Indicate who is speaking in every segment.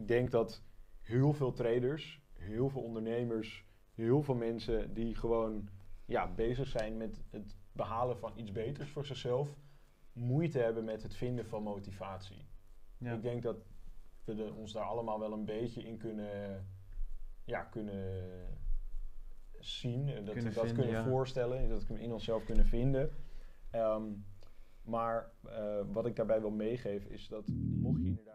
Speaker 1: ik denk dat heel veel traders, heel veel ondernemers, heel veel mensen die gewoon ja, bezig zijn met het behalen van iets beters voor zichzelf, moeite hebben met het vinden van motivatie.
Speaker 2: Ja.
Speaker 1: Ik denk dat we de- ons daar allemaal wel een beetje in kunnen, ja, kunnen zien. en Dat
Speaker 2: Kunnen
Speaker 1: we dat
Speaker 2: vinden,
Speaker 1: kunnen
Speaker 2: ja.
Speaker 1: voorstellen. en Dat we in onszelf kunnen vinden. Ehm, maar eh, wat ik daarbij wil meegeven is dat mocht je inderdaad...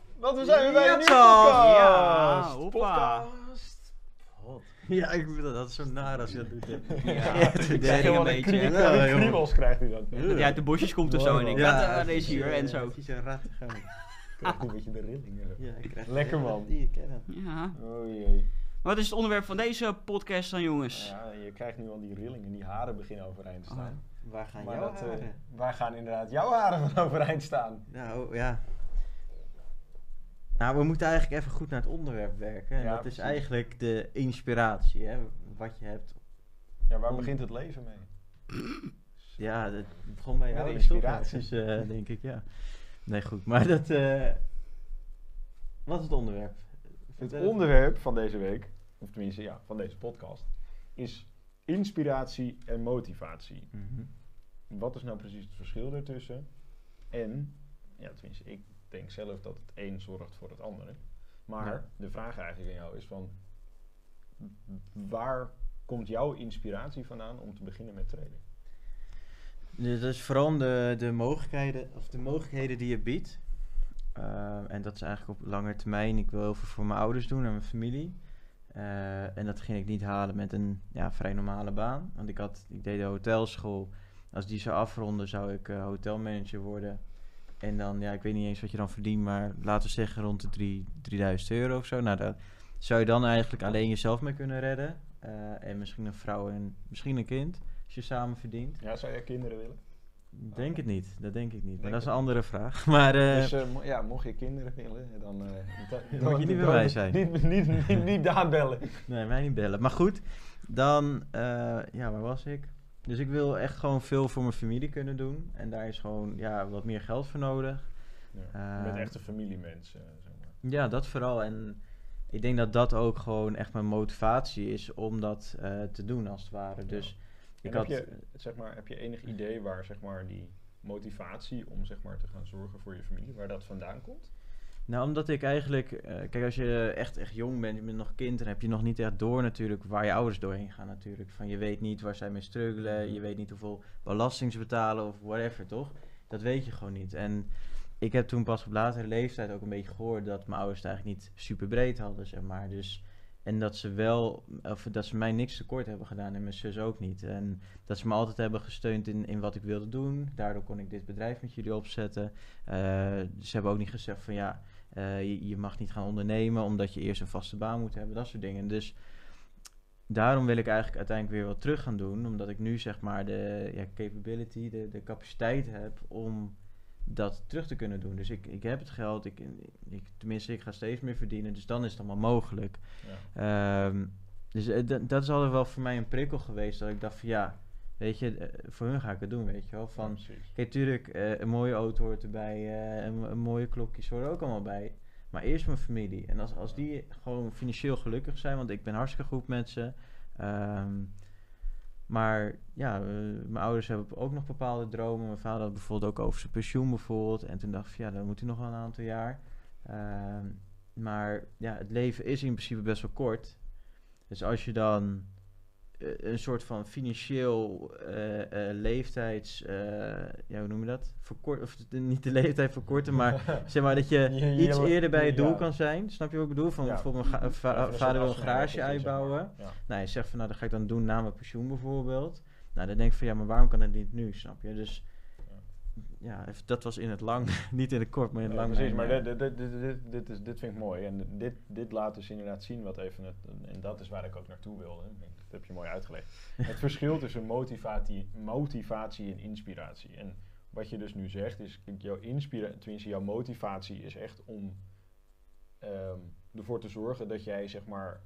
Speaker 1: Want we zijn weer bij een nieuwe podcast.
Speaker 3: Ja, hoppa.
Speaker 1: Podcast.
Speaker 2: Ja, ik vind dat, dat is zo naar als je dat doet. hè.
Speaker 3: Ja,
Speaker 2: Ja,
Speaker 3: ik zeg
Speaker 1: een
Speaker 3: een beetje.
Speaker 1: kriebel-
Speaker 2: Ja,
Speaker 1: een
Speaker 2: joh.
Speaker 1: kriebels krijgt hij dan.
Speaker 3: Dat uit de bosjes komt of zo en ik
Speaker 2: Ja,
Speaker 3: ja, deze hier en zo.
Speaker 2: Precies een rat.
Speaker 1: Krijgt een beetje de rillingen.
Speaker 2: Ja, ik krijg
Speaker 1: Lekker, man.
Speaker 2: Die ik ken hem.
Speaker 3: Ja.
Speaker 1: Oh jee.
Speaker 3: Wat is het onderwerp van deze podcast dan, jongens?
Speaker 1: Ja, je krijgt nu al die rillingen, die haren beginnen overeind te staan.
Speaker 2: Waar gaan
Speaker 1: Maar
Speaker 2: jouw
Speaker 1: dat, eh,
Speaker 2: haren?
Speaker 1: waar gaan inderdaad jouw haren van overeind staan?
Speaker 2: Nou, ja. Nou, we moeten eigenlijk even goed naar het onderwerp werken. En
Speaker 1: Ja,
Speaker 2: dat is eigenlijk de inspiratie, hè. Wat je hebt.
Speaker 1: Ja, waar
Speaker 2: Om-
Speaker 1: begint het leven mee?
Speaker 2: Ja, dat begon bij
Speaker 1: Met
Speaker 2: jou.
Speaker 1: inspiratie.
Speaker 2: Dus, eh, denk ik, ja. Nee, goed. Maar dat... eh, wat is het onderwerp?
Speaker 1: Het onderwerp van deze week, of tenminste ja, van deze podcast, is inspiratie en motivatie.
Speaker 2: Mhm.
Speaker 1: Wat is nou precies het verschil daartussen? En, ja, tenminste, ik denk zelf dat het een zorgt voor het andere. Maar
Speaker 2: Ja.
Speaker 1: de vraag eigenlijk aan jou is van, waar komt jouw inspiratie vandaan om te beginnen met traden?
Speaker 2: Dus dat is vooral de, de, mogelijkheden, of de mogelijkheden die je biedt. Eh, en dat is eigenlijk op lange termijn. Ik wil heel veel voor mijn ouders doen en mijn familie. Eh, en dat ging ik niet halen met een ja, vrij normale baan. Want ik, had, ik deed de hotelschool. Als die zou afronden, zou ik eh, hotelmanager worden. En dan, ja, ik weet niet eens wat je dan verdient, maar laten we zeggen rond de drie- 3000 euro of zo. Nou, daar zou je dan eigenlijk alleen jezelf mee kunnen redden. Eh, en misschien een vrouw en misschien een kind, als je samen verdient.
Speaker 1: Ja, zou jij kinderen willen?
Speaker 2: Denk het niet, dat denk ik niet. Maar dat is een andere vraag. Maar eh,
Speaker 1: dus eh, mo- ja, mocht je kinderen willen, dan... eh, da-
Speaker 2: moet je niet bij mij zijn.
Speaker 1: Niet, niet, niet, niet Daan bellen.
Speaker 2: nee, mij niet bellen. Maar goed, dan, ja, waar was ik? Dus ik wil echt gewoon veel voor mijn familie kunnen doen. En daar is gewoon ja, wat meer geld voor nodig.
Speaker 1: Ja, je bent
Speaker 2: Eh,
Speaker 1: echt een familiemens, eh, zeg maar.
Speaker 2: Ja, dat vooral. En ik denk dat dat ook gewoon echt mijn motivatie is om dat eh, te doen, als het ware. Dus ik
Speaker 1: En
Speaker 2: had...
Speaker 1: heb, je, zeg maar, heb je enig idee waar zeg maar, die motivatie om zeg maar, te gaan zorgen voor je familie, waar dat vandaan komt?
Speaker 2: Nou, omdat ik eigenlijk... eh, kijk, als je echt, echt jong bent, je bent nog kind... dan heb je nog niet echt door natuurlijk waar je ouders doorheen gaan natuurlijk. Van je weet niet waar zij mee struggelen. Je weet niet hoeveel belasting ze betalen of whatever, toch? Dat weet je gewoon niet. En ik heb toen pas op latere leeftijd ook een beetje gehoord... dat mijn ouders het eigenlijk niet super breed hadden, zeg maar. Dus... En dat ze wel, of dat ze mij niks tekort hebben gedaan en mijn zus ook niet. En dat ze me altijd hebben gesteund in, in wat ik wilde doen. Daardoor kon ik dit bedrijf met jullie opzetten. Eh, ze hebben ook niet gezegd van ja, eh, je, je mag niet gaan ondernemen omdat je eerst een vaste baan moet hebben, dat soort dingen. Dus daarom wil ik eigenlijk uiteindelijk weer wat terug gaan doen, omdat ik nu zeg maar de ja, capability, de, de capaciteit heb om dat terug te kunnen doen. Dus ik, ik heb het geld, ik, ik, tenminste ik ga steeds meer verdienen, dus dan is het allemaal mogelijk.
Speaker 1: Ja.
Speaker 2: Ehm, dus eh, dat is altijd wel voor mij een prikkel geweest, dat ik dacht van ja, weet je, eh, voor hun ga ik het doen, weet je wel.
Speaker 1: Ja,
Speaker 2: Van,
Speaker 1: precies.
Speaker 2: Kijk, tuurlijk, eh, een mooie auto hoort erbij, eh, een, een mooie klokjes horen er ook allemaal bij. Maar eerst mijn familie. En als, als die gewoon financieel gelukkig zijn, want ik ben hartstikke goed met ze. Ehm, maar ja, mijn ouders hebben ook nog bepaalde dromen. Mijn vader had bijvoorbeeld ook over zijn pensioen bijvoorbeeld. En toen dacht ik, ja, dan moet hij nog wel een aantal jaar. Ehm, maar ja, het leven is in principe best wel kort. Dus als je dan een soort van financieel eh, eh, leeftijds, eh, ja, hoe noem je dat? Verkort, of niet de leeftijd verkorten, maar zeg maar dat je
Speaker 1: Je- je-
Speaker 2: iets eerder bij het doel
Speaker 1: ja.
Speaker 2: kan zijn. Snap je wat ik bedoel? Van
Speaker 1: Ja.
Speaker 2: bijvoorbeeld mijn va- vader wil een garage
Speaker 1: afsluiting, zeg maar.
Speaker 2: uitbouwen. Nou, je zegt van nou, dat ga ik dan doen na mijn pensioen bijvoorbeeld. Nou, dan denk ik van ja, maar waarom kan dat niet nu, snap je? Dus
Speaker 1: Ja.
Speaker 2: dat was in het lang, niet in het kort, maar in het lang.
Speaker 1: precies, maar dit, dit, dit, dit, dit, is, dit vind ik mooi. En dit, dit laat dus inderdaad zien wat even het, en dat is waar ik ook naartoe wilde. Dat heb je mooi uitgelegd. Het verschil tussen motivatie, motivatie en inspiratie. En wat je dus nu zegt is, jouw inspiratie, tenminste jouw motivatie is echt om ehm, ervoor te zorgen dat jij zeg maar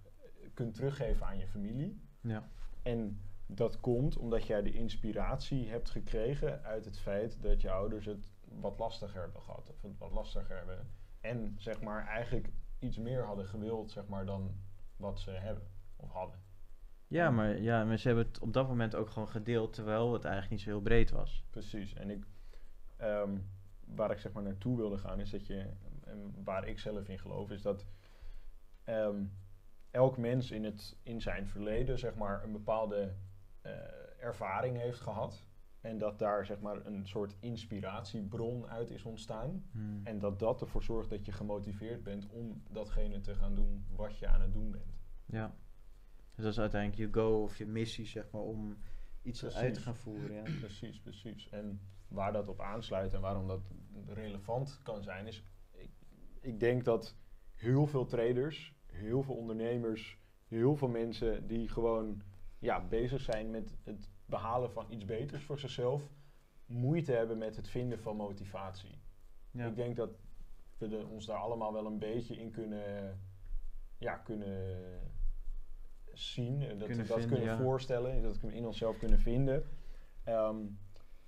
Speaker 1: kunt teruggeven aan je familie.
Speaker 2: ja.
Speaker 1: En dat komt omdat jij de inspiratie hebt gekregen uit het feit dat je ouders het wat lastiger hebben gehad. Of het wat lastiger hebben. En zeg maar eigenlijk iets meer hadden gewild zeg maar, dan wat ze hebben of hadden.
Speaker 2: Ja, maar, ja, maar ze hebben het op dat moment ook gewoon gedeeld, terwijl het eigenlijk niet zo heel breed was.
Speaker 1: Precies. En ik, ehm, waar ik zeg maar naartoe wilde gaan is dat je, en waar ik zelf in geloof, is dat ehm, elk mens in, het, in zijn verleden zeg maar een bepaalde eh, ervaring heeft gehad. En dat daar zeg maar een soort inspiratiebron uit is ontstaan.
Speaker 2: Hmm.
Speaker 1: En dat dat ervoor zorgt dat je gemotiveerd bent om datgene te gaan doen wat je aan het doen bent.
Speaker 2: Ja. Dus dat is uiteindelijk je go of je missie, zeg maar, om iets uit te gaan voeren. Ja.
Speaker 1: Precies, precies. En waar dat op aansluit en waarom dat relevant kan zijn, is ik, ik denk dat heel veel traders, heel veel ondernemers, heel veel mensen die gewoon ja, bezig zijn met het behalen van iets beters voor zichzelf, moeite hebben met het vinden van motivatie.
Speaker 2: Ja.
Speaker 1: Ik denk dat we de- ons daar allemaal wel een beetje in kunnen, ja, kunnen zien. en Dat
Speaker 2: Kunnen
Speaker 1: we dat
Speaker 2: vinden,
Speaker 1: kunnen
Speaker 2: ja.
Speaker 1: voorstellen. Dat we in onszelf kunnen vinden. Ehm,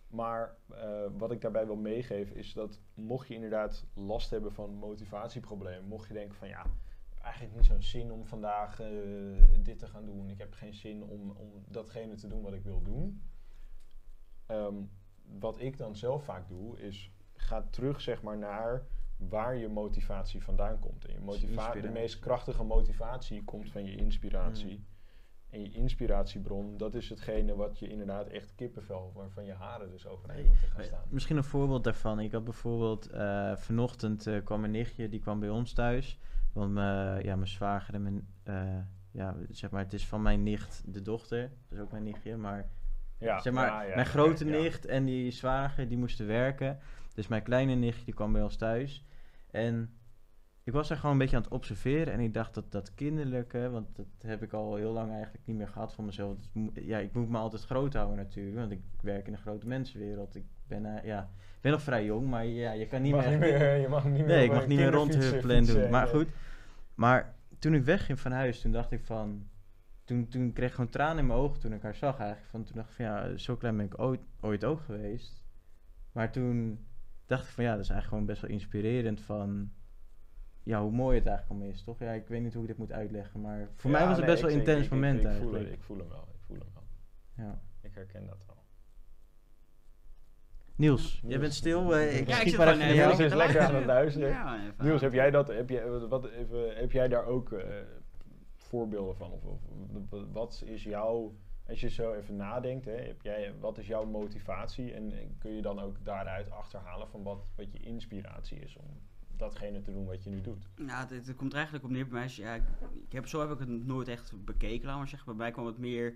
Speaker 1: maar eh, wat ik daarbij wil meegeven is dat mocht je inderdaad last hebben van motivatieproblemen. Mocht je denken van ja, eigenlijk niet zo'n zin om vandaag eh, dit te gaan doen. Ik heb geen zin om, om datgene te doen wat ik wil doen. Ehm, wat ik dan zelf vaak doe, is ga terug zeg maar naar waar je motivatie vandaan komt. En je motiva- de meest krachtige motivatie komt van je inspiratie.
Speaker 2: Mm.
Speaker 1: En je inspiratiebron, dat is hetgene wat je inderdaad echt kippenvel, waarvan je haren dus overheen
Speaker 2: Nee,
Speaker 1: gaan staan.
Speaker 2: Misschien een voorbeeld daarvan. Ik had bijvoorbeeld eh, vanochtend eh, kwam mijn nichtje, die kwam bij ons thuis. Want mijn- ja, mijn zwager en mijn, eh, ja, zeg maar, het is van mijn nicht de dochter. Dat is ook mijn nichtje, maar
Speaker 1: Ja,
Speaker 2: zeg maar,
Speaker 1: ja,
Speaker 2: mijn grote
Speaker 1: ja.
Speaker 2: nicht en die zwager, die moesten werken. Dus mijn kleine nichtje, die kwam bij ons thuis. En ik was daar gewoon een beetje aan het observeren. En ik dacht dat dat kinderlijke, want dat heb ik al heel lang eigenlijk niet meer gehad van mezelf. Ja, ik moet me altijd groot houden natuurlijk, want ik werk in een grote mensenwereld. Ik ben, eh, ja, ik ben nog vrij jong, maar ja, je kan niet
Speaker 1: mag
Speaker 2: meer...
Speaker 1: niet meer, je mag niet meer
Speaker 2: Nee, ik mag niet meer
Speaker 1: kinderfiets,
Speaker 2: rondhuppelen
Speaker 1: eh,
Speaker 2: en doen. Maar goed. Maar toen ik wegging van huis, toen dacht ik van... Toen, toen kreeg ik gewoon tranen in mijn ogen toen ik haar zag eigenlijk. Van, toen dacht ik van ja, zo klein ben ik ooit, ooit ook geweest. Maar toen dacht ik van ja, dat is eigenlijk gewoon best wel inspirerend van... Ja, hoe mooi het eigenlijk allemaal is, toch? Ja, ik weet niet hoe ik dit moet uitleggen, maar voor
Speaker 1: Ja,
Speaker 2: mij was het
Speaker 1: nee,
Speaker 2: best wel een intens
Speaker 1: ik-
Speaker 2: moment
Speaker 1: ik, ik, voel,
Speaker 2: eigenlijk.
Speaker 1: het- ik voel hem wel, ik voel hem wel.
Speaker 2: Ja.
Speaker 1: Ik herken dat wel.
Speaker 2: Niels, jij bent stil. eh,
Speaker 1: Ja,
Speaker 2: ik
Speaker 1: ik
Speaker 3: zit
Speaker 2: maar even
Speaker 1: Niels
Speaker 2: jou.
Speaker 1: is lekker aan het luisteren.
Speaker 3: Ja, even
Speaker 1: Niels, heb jij, dat, heb, jij, wat, even, heb jij daar ook eh, voorbeelden van? Of, of wat is jouw, als je zo even nadenkt, hè, heb jij, wat is jouw motivatie? En eh, kun je dan ook daaruit achterhalen van wat, wat je inspiratie is om datgene te doen wat je nu doet?
Speaker 3: Nou, het, het komt er eigenlijk op neer bij mij. Ja, ik, heb, zo heb ik het nooit echt bekeken, laat maar zeggen. Bij mij kwam het meer...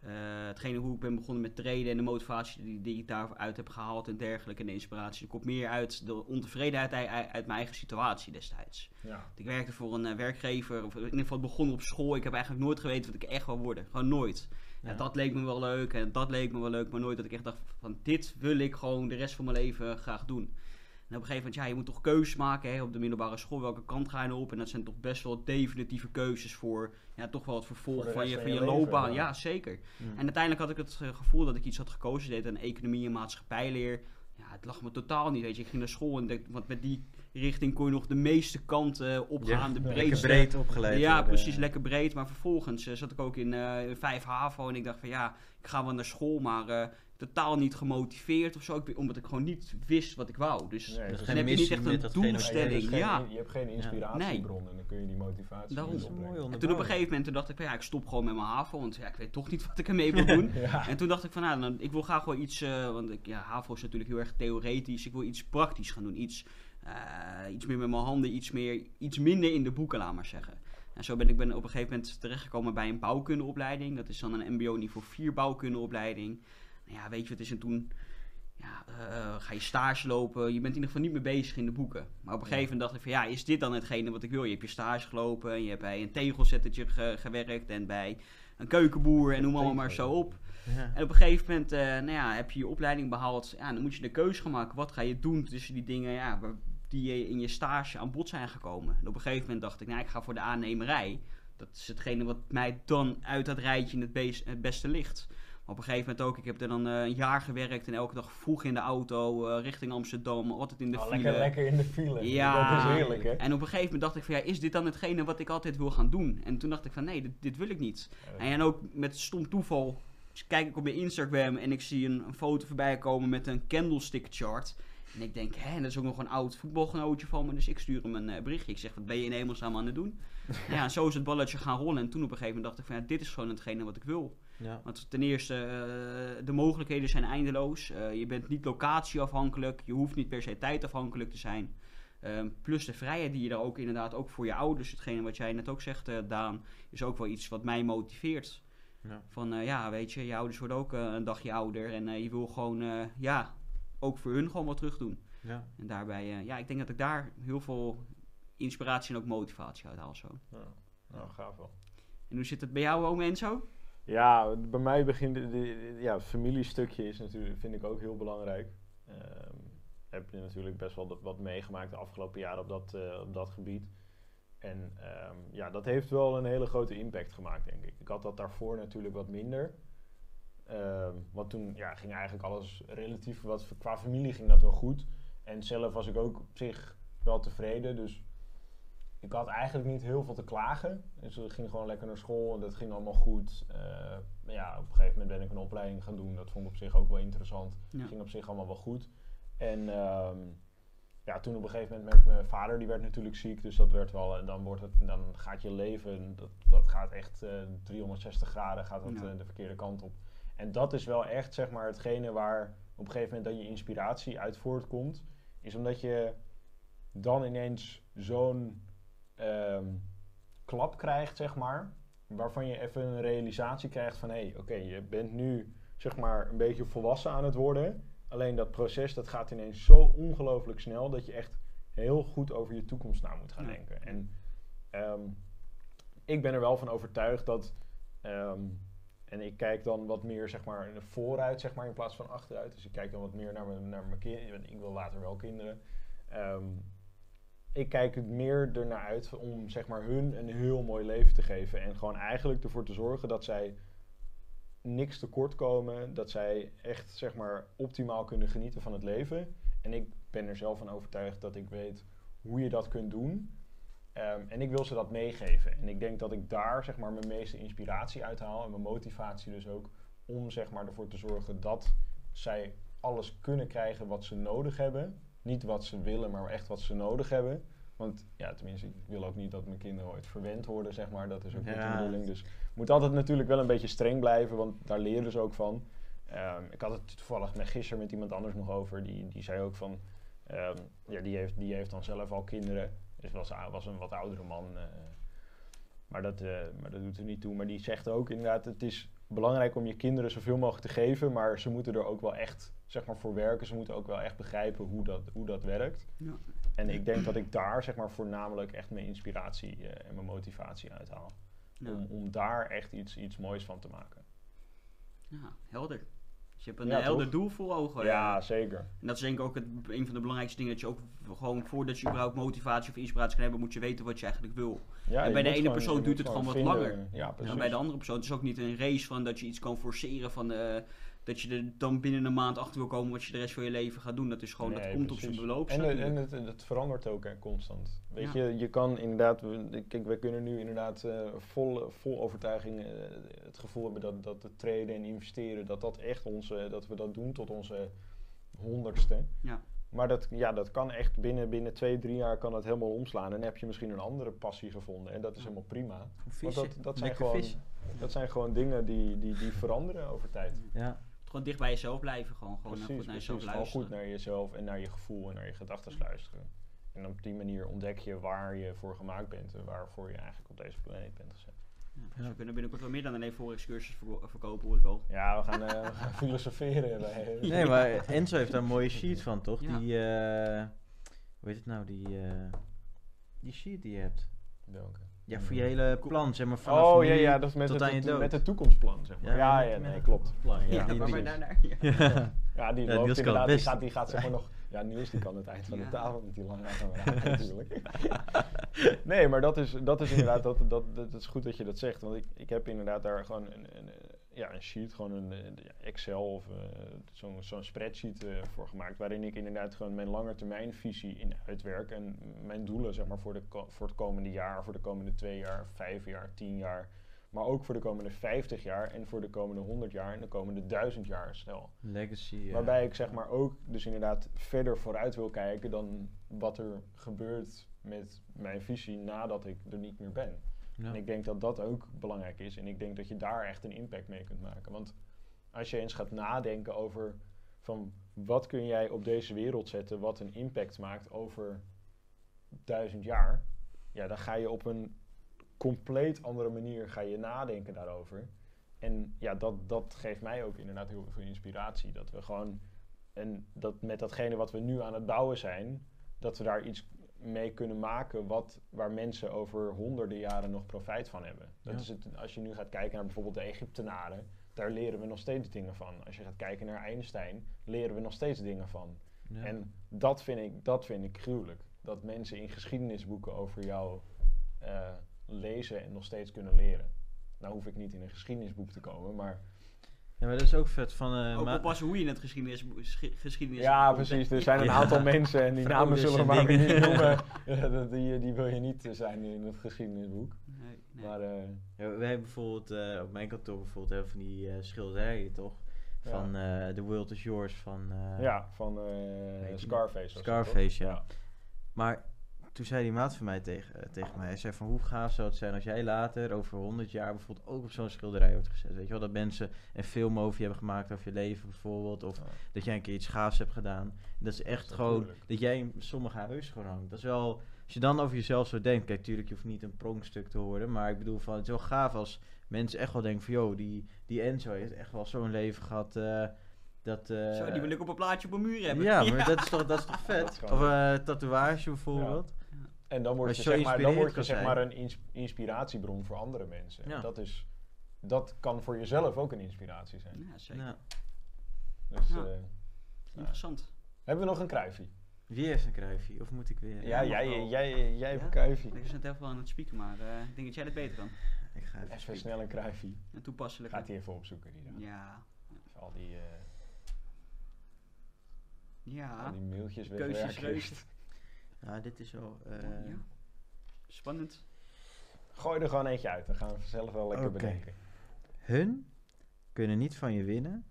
Speaker 3: eh, hetgene hoe ik ben begonnen met traden en de motivatie die, die ik daaruit heb gehaald en dergelijke. En de inspiratie. Dat komt meer uit de ontevredenheid uit, uit mijn eigen situatie destijds.
Speaker 1: Ja.
Speaker 3: Ik werkte voor een eh, werkgever, of in ieder geval begonnen op school. Ik heb eigenlijk nooit geweten wat ik echt wil worden. Gewoon nooit. Ja.
Speaker 2: Ja.
Speaker 3: dat leek me wel leuk en dat leek me wel leuk, maar nooit dat ik echt dacht van dit wil ik gewoon de rest van mijn leven graag doen. En op een gegeven moment, ja, je moet toch keuzes maken hè, op de middelbare school. Welke kant ga je nou op? En dat zijn toch best wel definitieve keuzes voor, ja, toch wel het vervolg van je,
Speaker 1: van je leven,
Speaker 3: loopbaan.
Speaker 1: ja.
Speaker 3: Ja, zeker.
Speaker 2: Mm.
Speaker 3: En uiteindelijk had ik het eh, gevoel dat ik iets had gekozen, deed aan economie en maatschappijleer. Ja, het lag me totaal niet, weet je. Ik ging naar school en denk, want met die richting kon je nog de meeste kanten opgaan, de
Speaker 2: lekker
Speaker 3: breedste.
Speaker 2: breed opgeleid
Speaker 3: Ja,
Speaker 2: worden.
Speaker 3: precies, lekker breed. Maar vervolgens eh, zat ik ook in eh 5 HAVO en ik dacht van ja, ik ga wel naar school, maar eh, totaal niet gemotiveerd of zo. Ik, omdat ik gewoon niet wist wat ik wou. Dus
Speaker 1: Nee, dus
Speaker 3: dan heb je niet echt een
Speaker 2: wat je-
Speaker 1: Ja, je hebt
Speaker 3: doelstelling. Ja.
Speaker 1: geen- je hebt geen inspiratiebron en dan kun je die motivatie
Speaker 3: Daarom.
Speaker 1: niet opbrengen.
Speaker 3: En toen op een gegeven moment dacht ik van ja, ik stop gewoon met mijn HAVO, want ja, ik weet toch niet wat ik ermee wil doen.
Speaker 1: Ja.
Speaker 3: En toen dacht ik van, nou, dan, ik wil graag wel iets, eh, want ik, ja, HAVO is natuurlijk heel erg theoretisch. Ik wil iets praktisch gaan doen. Iets, eh, iets meer met mijn handen, iets, meer, iets minder in de boeken, laat maar zeggen. En zo ben ik ben op een gegeven moment terechtgekomen bij een bouwkundeopleiding. Dat is dan een mbo niveau 4 bouwkundeopleiding. Ja, weet je wat is en toen... ja, eh, ga je stage lopen. Je bent in ieder geval niet meer bezig in de boeken. Maar op een gegeven moment dacht ik van ja, is dit dan hetgene wat ik wil? Je hebt je stage gelopen en je hebt bij een tegelzettertje ge- gewerkt en bij een keukenboer en noem allemaal maar zo op.
Speaker 2: Ja.
Speaker 3: En op een gegeven moment eh, nou ja, heb je je opleiding behaald. Ja, dan moet je de keuze gaan maken. Wat ga je doen tussen die dingen ja, die je in je stage aan bod zijn gekomen? En op een gegeven moment dacht ik, nou, ik ga voor de aannemerij. Dat is hetgene wat mij dan uit dat rijtje in het, het beste ligt. Op een gegeven moment ook, ik heb er dan eh, een jaar gewerkt en elke dag vroeg in de auto eh, richting Amsterdam, altijd in de
Speaker 1: Oh,
Speaker 3: file.
Speaker 1: lekker, lekker in de file.
Speaker 3: Ja.
Speaker 1: Dat is heerlijk, hè?
Speaker 3: En op een gegeven moment dacht ik van ja, is dit dan hetgene wat ik altijd wil gaan doen? En toen dacht ik van nee, dit, dit wil ik niet. En ook met stom toeval kijk ik op mijn Instagram en ik zie een, een foto voorbij komen met een candlestick chart. En ik denk, hè, dat is ook nog een oud voetbalgenootje van me. Dus ik stuur hem een eh, berichtje. Ik zeg, wat ben je in hemelsnaam aan het doen? ja, en zo is het balletje gaan rollen. En toen op een gegeven moment dacht ik van ja, dit is gewoon hetgene wat ik wil.
Speaker 2: Ja.
Speaker 3: Want ten eerste, eh, de mogelijkheden zijn eindeloos. Eh, je bent niet locatieafhankelijk. Je hoeft niet per se tijdafhankelijk te zijn. Ehm, plus de vrijheid die je daar ook inderdaad ook voor je ouders, hetgene wat jij net ook zegt, eh, Daan, is ook wel iets wat mij motiveert.
Speaker 2: Ja.
Speaker 3: Van eh, ja, weet je, je ouders worden ook een dagje ouder en eh, je wil gewoon, eh, ja, ook voor hun gewoon wat terug doen.
Speaker 2: Ja.
Speaker 3: En daarbij, eh, ja, ik denk dat ik daar heel veel inspiratie en ook motivatie uit haal zo.
Speaker 1: Ja, nou, gaaf wel.
Speaker 3: En hoe zit het bij jou ook, Enzo?
Speaker 1: Ja, bij mij begint de, ja, het familiestukje is natuurlijk, vind ik ook heel belangrijk. Ehm, heb je natuurlijk best wel wat meegemaakt de afgelopen jaren op dat, eh, op dat gebied. En ehm, ja, dat heeft wel een hele grote impact gemaakt, denk ik. Ik had dat daarvoor natuurlijk wat minder. Ehm, want toen ja, ging eigenlijk alles relatief, wat, qua familie ging dat wel goed. En zelf was ik ook op zich wel tevreden. Dus ik had eigenlijk niet heel veel te klagen. Dus ik ging gewoon lekker naar school en dat ging allemaal goed. Eh, maar ja, op een gegeven moment ben ik een opleiding gaan doen. Dat vond ik op zich ook wel interessant.
Speaker 3: Ja.
Speaker 1: Ging op zich allemaal wel goed. En ehm, ja, toen op een gegeven moment met mijn vader, die werd natuurlijk ziek. Dus dat werd wel, en dan, wordt het, dan gaat je leven, dat, dat gaat echt eh 360 graden, gaat dat
Speaker 3: Ja.
Speaker 1: eh, de verkeerde kant op. En dat is wel echt, zeg maar, hetgene waar op een gegeven moment dan je inspiratie uit voortkomt. Is omdat je dan ineens zo'n ehm, klap krijgt, zeg maar. Waarvan je even een realisatie krijgt van... hé, oké, je bent nu zeg maar een beetje volwassen aan het worden. Alleen dat proces, dat gaat ineens zo ongelooflijk snel... dat je echt heel goed over je toekomst na moet gaan
Speaker 3: Ja.
Speaker 1: denken. En ehm, ik ben er wel van overtuigd dat... ehm, en ik kijk dan wat meer zeg maar vooruit zeg maar, in plaats van achteruit. Dus ik kijk dan wat meer naar mijn, naar mijn kinderen. Ik wil later wel kinderen. Ik kijk meer ernaar uit om zeg maar, hun een heel mooi leven te geven. En gewoon eigenlijk ervoor te zorgen dat zij niks tekort komen. Dat zij echt zeg maar, optimaal kunnen genieten van het leven. En ik ben er zelf van overtuigd dat ik weet hoe je dat kunt doen. Ehm, en ik wil ze dat meegeven. En ik denk dat ik daar zeg maar, mijn meeste inspiratie uit haal. En mijn motivatie dus ook. Om zeg maar, ervoor te zorgen dat zij alles kunnen krijgen wat ze nodig hebben. Niet wat ze willen, maar echt wat ze nodig hebben. Want ja, tenminste, ik wil ook niet dat mijn kinderen ooit verwend worden, zeg maar. Dat is ook niet de
Speaker 2: Ja.
Speaker 1: bedoeling. Dus moet altijd natuurlijk wel een beetje streng blijven, want daar leren ze ook van. Ehm, ik had het toevallig met gisteren met iemand anders nog over. Die, die zei ook van, ehm, ja, die heeft, die heeft dan zelf al kinderen. Dus was, was een wat oudere man. eh, maar, dat, eh, maar dat doet er niet toe. Maar die zegt ook inderdaad, het is belangrijk om je kinderen zoveel mogelijk te geven. Maar ze moeten er ook wel echt zeg maar, voor werken. Ze moeten ook wel echt begrijpen hoe dat, hoe dat werkt.
Speaker 3: Ja.
Speaker 1: En ik denk dat ik daar zeg maar, voornamelijk echt mijn inspiratie eh, en mijn motivatie uithaal.
Speaker 3: Ja.
Speaker 1: Om, om daar echt iets, iets moois van te maken.
Speaker 3: Ja, helder. Dus je hebt een
Speaker 1: Ja,
Speaker 3: helder
Speaker 1: toch?
Speaker 3: doel voor ogen.
Speaker 1: ja, zeker.
Speaker 3: En dat is denk ik ook het, een van de belangrijkste dingen. Dat je ook gewoon voordat je überhaupt motivatie of inspiratie kan hebben, moet je weten wat je eigenlijk wil.
Speaker 1: Ja,
Speaker 3: En bij de ene
Speaker 1: gewoon-
Speaker 3: persoon duurt het gewoon wat langer.
Speaker 1: Ja, precies.
Speaker 3: En bij de andere persoon, het is ook niet een race van dat je iets kan forceren van eh, dat je er dan binnen een maand achter wil komen wat je de rest van je leven gaat doen. Dat is gewoon, dat komt op zijn beloop.
Speaker 1: En, en het, het verandert ook hè, constant. Weet
Speaker 3: Ja.
Speaker 1: je, je kan inderdaad, kijk, we kunnen nu inderdaad eh, vol, vol overtuiging eh, het gevoel hebben dat, dat het traden en investeren, dat dat echt onze, dat we dat doen tot onze honderdste.
Speaker 3: Ja.
Speaker 1: Maar dat, ja, dat kan echt binnen, binnen twee, drie jaar kan dat helemaal omslaan. En dan heb je misschien een andere passie gevonden. En dat is helemaal prima. Want
Speaker 2: Vissen.
Speaker 1: dat, dat, zijn gewoon, dat zijn gewoon dingen die, die, die veranderen over tijd.
Speaker 2: Ja.
Speaker 3: Gewoon dicht bij jezelf blijven. Gewoon, gewoon
Speaker 1: Precies,
Speaker 3: goed naar
Speaker 1: precies.
Speaker 3: jezelf
Speaker 1: Gewoon
Speaker 3: luisteren.
Speaker 1: goed naar jezelf en naar je gevoel en naar je gedachten luisteren. En op die manier ontdek je waar je voor gemaakt bent en waarvoor je eigenlijk op deze planeet bent gezet.
Speaker 3: Dus we kunnen binnenkort wel meer dan alleen voor excursies verko- verkopen, hoor ik al.
Speaker 1: Ja, we gaan, eh, we gaan filosoferen. bij-
Speaker 2: Nee, maar Enzo heeft daar een mooie sheet van, toch?
Speaker 3: Ja.
Speaker 2: Die, eh, hoe heet het nou, die, eh, die sheet die je hebt.
Speaker 1: Welke?
Speaker 2: Ja, voor je hele plan, zeg maar, vanaf
Speaker 1: Oh ja,
Speaker 2: nu
Speaker 1: ja, dat is met,
Speaker 2: tot
Speaker 1: het,
Speaker 2: aan je
Speaker 1: het-
Speaker 2: dood.
Speaker 1: met het toekomstplan, zeg maar. Ja, ja, nee, klopt.
Speaker 2: plan, ja.
Speaker 3: Ja,
Speaker 2: die- die-
Speaker 3: wij daar naar. Ja.
Speaker 1: Ja, die loopt
Speaker 2: kan
Speaker 1: inderdaad, die gaat, die gaat zeg maar nog... Ja, Niels die kan het eind van de tafel met die lange raken natuurlijk. nee, maar dat is, dat is inderdaad, dat, dat, dat is goed dat je dat zegt. Want ik, ik heb inderdaad daar gewoon een, een, ja, een sheet, gewoon een eh, ja, Excel of eh, zo'n zo'n spreadsheet eh, voor gemaakt. Waarin ik inderdaad gewoon mijn langetermijnvisie in uitwerk. En mijn doelen zeg maar voor, de, voor het komende jaar, voor de komende twee jaar, vijf jaar, tien jaar. Maar ook voor de komende 50 jaar en voor de komende 100 jaar en de komende 1000 jaar snel.
Speaker 2: Legacy. ja.
Speaker 1: Waarbij ik zeg maar ook dus inderdaad verder vooruit wil kijken dan wat er gebeurt met mijn visie nadat ik er niet meer ben. En ik denk dat dat ook belangrijk is. En ik denk dat je daar echt een impact mee kunt maken. Want als je eens gaat nadenken over van wat kun jij op deze wereld zetten wat een impact maakt over duizend jaar. Ja, dan ga je op een compleet andere manier ga je nadenken daarover. En ja, dat, dat geeft mij ook inderdaad heel veel inspiratie. Dat we gewoon, en dat met datgene wat we nu aan het bouwen zijn, dat we daar iets mee kunnen maken wat, waar mensen over honderden jaren nog profijt van hebben. Dat
Speaker 2: Ja.
Speaker 1: is het, als je nu gaat kijken naar bijvoorbeeld de Egyptenaren, daar leren we nog steeds dingen van. Als je gaat kijken naar Einstein, leren we nog steeds dingen van.
Speaker 2: Ja.
Speaker 1: En dat vind, ik, dat vind ik gruwelijk. Dat mensen in geschiedenisboeken over jou eh, lezen en nog steeds kunnen leren. Nou hoef ik niet in een geschiedenisboek te komen, maar...
Speaker 2: Ja, maar dat is ook vet van... eh,
Speaker 3: Ook
Speaker 2: ma-
Speaker 3: oppassen hoe je in het geschiedenis, schi- geschiedenis
Speaker 1: Ja, precies. Er zijn een
Speaker 2: Ja.
Speaker 1: aantal mensen en die namen
Speaker 2: Vrouders
Speaker 1: zullen we maar niet noemen. Ja, dat- die, die wil je niet eh, zijn in het geschiedenisboek.
Speaker 3: Nee, nee.
Speaker 1: Maar eh,
Speaker 2: Ja, we hebben bijvoorbeeld, eh, op mijn kantoor bijvoorbeeld, hebben we van die eh, schilderijen toch?
Speaker 1: Ja.
Speaker 2: Van eh The World is Yours van... eh,
Speaker 1: ja, van eh, Scarface.
Speaker 2: Scarface, ja. Maar toen zei die maat van mij tegen, eh, tegen mij, hij zei van hoe gaaf zou het zijn als jij later, over 100 jaar bijvoorbeeld, ook op zo'n schilderij wordt gezet. Weet je wel, dat mensen een film over je hebben gemaakt, over je leven bijvoorbeeld, of
Speaker 1: Ja.
Speaker 2: dat jij een keer iets gaafs hebt gedaan. Dat is echt
Speaker 1: is
Speaker 2: gewoon,
Speaker 1: natuurlijk.
Speaker 2: dat jij in sommige huizen gewoon hangt. Dat is wel, als je dan over jezelf zo denkt, kijk, tuurlijk, je hoeft niet een pronkstuk te worden, maar ik bedoel van, het is wel gaaf als mensen echt wel denken van, joh, die, die Enzo heeft echt wel zo'n leven gehad, eh, dat...
Speaker 3: Zo, die wil ik op een plaatje op een muur hebben.
Speaker 2: ja, maar dat is toch, dat is toch vet? Of eh tatoeage bijvoorbeeld.
Speaker 1: En dan word je, zeg maar, dan word je zeg maar een ins- inspiratiebron voor andere mensen.
Speaker 2: Ja.
Speaker 1: Dat, is, dat kan voor jezelf ook een inspiratie zijn.
Speaker 3: Ja, zeker.
Speaker 2: Ja.
Speaker 1: Dus,
Speaker 3: Ja.
Speaker 1: eh,
Speaker 3: Interessant.
Speaker 1: hebben we nog een kruifie?
Speaker 2: Wie heeft een kruifje? Of moet ik weer?
Speaker 1: Ja, jij, jij, jij, hebt een kruifie.
Speaker 3: Ik zit even wel aan het spieken, maar eh, ik denk dat jij dat beter kan.
Speaker 2: Ik ga even,
Speaker 1: snel een kruifie.
Speaker 3: En toepasselijk.
Speaker 1: Gaat hij even opzoeken. Die,
Speaker 3: Ja.
Speaker 1: Even al die, eh,
Speaker 3: Ja.
Speaker 1: al die mailtjes
Speaker 3: Keuzes
Speaker 1: wegwerken.
Speaker 2: Ja, dit is wel... eh,
Speaker 3: ja. Spannend.
Speaker 1: Gooi er gewoon eentje uit. Dan gaan we zelf wel lekker bedenken.
Speaker 2: Hun kunnen niet van je winnen,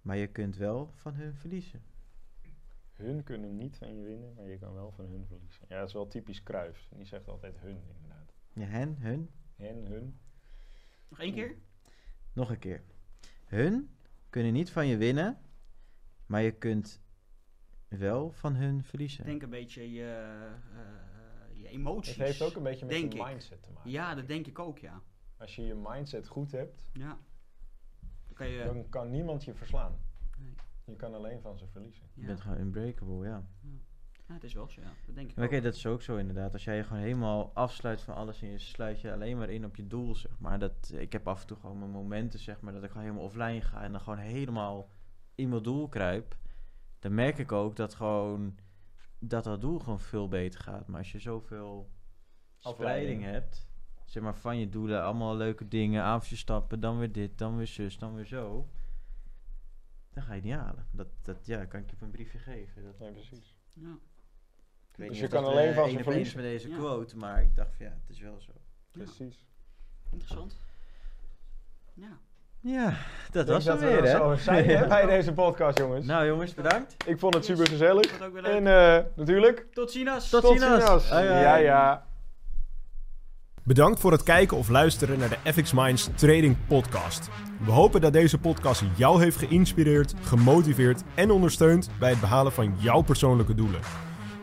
Speaker 2: maar je kunt wel van hun verliezen.
Speaker 1: Hun kunnen niet van je winnen, maar je kan wel van hun verliezen. Ja, dat is wel typisch Kruif. Die zegt altijd hun, inderdaad.
Speaker 2: Ja, hen, hun.
Speaker 1: Hen, hun.
Speaker 3: Nog één keer?
Speaker 2: Nog een keer. Hun kunnen niet van je winnen, maar je kunt wel van hun verliezen.
Speaker 3: Denk een beetje je, eh, je emoties.
Speaker 1: Het heeft ook een beetje met je
Speaker 3: ik.
Speaker 1: mindset te maken.
Speaker 3: Ja, dat denk ik ook, ja.
Speaker 1: Als je je mindset goed hebt,
Speaker 3: Ja. Dan kan je...
Speaker 1: dan kan niemand je verslaan.
Speaker 3: Nee.
Speaker 1: Je kan alleen van ze verliezen.
Speaker 2: Je
Speaker 3: Ja.
Speaker 2: bent gewoon unbreakable, ja.
Speaker 3: ja, het is wel zo, ja. Dat denk ik
Speaker 2: Maar kijk, dat is ook zo inderdaad. Als jij je gewoon helemaal afsluit van alles en je sluit je alleen maar in op je doel, zeg maar. Dat, ik heb af en toe gewoon mijn momenten, zeg maar, dat ik gewoon helemaal offline ga en dan gewoon helemaal in mijn doel kruip. Dan merk ik ook dat gewoon, dat dat doel gewoon veel beter gaat. Maar als je zoveel
Speaker 1: Afleiding.
Speaker 2: hebt, zeg maar, van je doelen, allemaal leuke dingen, avondje stappen, dan weer dit, dan weer zus, dan weer zo. Dan ga je het niet halen. Dat, dat ja, kan ik je op een briefje geven. Dat,
Speaker 1: Nee, precies.
Speaker 3: Ja.
Speaker 2: ik weet
Speaker 1: Dus
Speaker 2: niet
Speaker 1: je
Speaker 2: of
Speaker 1: kan alleen van
Speaker 2: is
Speaker 1: verliezen.
Speaker 2: met deze
Speaker 3: Ja.
Speaker 2: quote, maar ik dacht van ja, het is wel zo.
Speaker 3: Ja.
Speaker 1: Precies.
Speaker 3: Interessant. Ja.
Speaker 2: Ja, dat was het
Speaker 1: dat we
Speaker 2: weer,
Speaker 1: er
Speaker 2: hè?
Speaker 1: zo zijn hè, bij deze podcast, jongens.
Speaker 2: Nou jongens, bedankt.
Speaker 1: Ik vond het super gezellig. En eh, natuurlijk,
Speaker 3: Tot ziens!
Speaker 2: Tot
Speaker 1: tot
Speaker 2: ziens.
Speaker 1: Ja, ja.
Speaker 4: Bedankt voor het kijken of luisteren naar de FX Minds Trading Podcast. We hopen dat deze podcast jou heeft geïnspireerd, gemotiveerd en ondersteund bij het behalen van jouw persoonlijke doelen.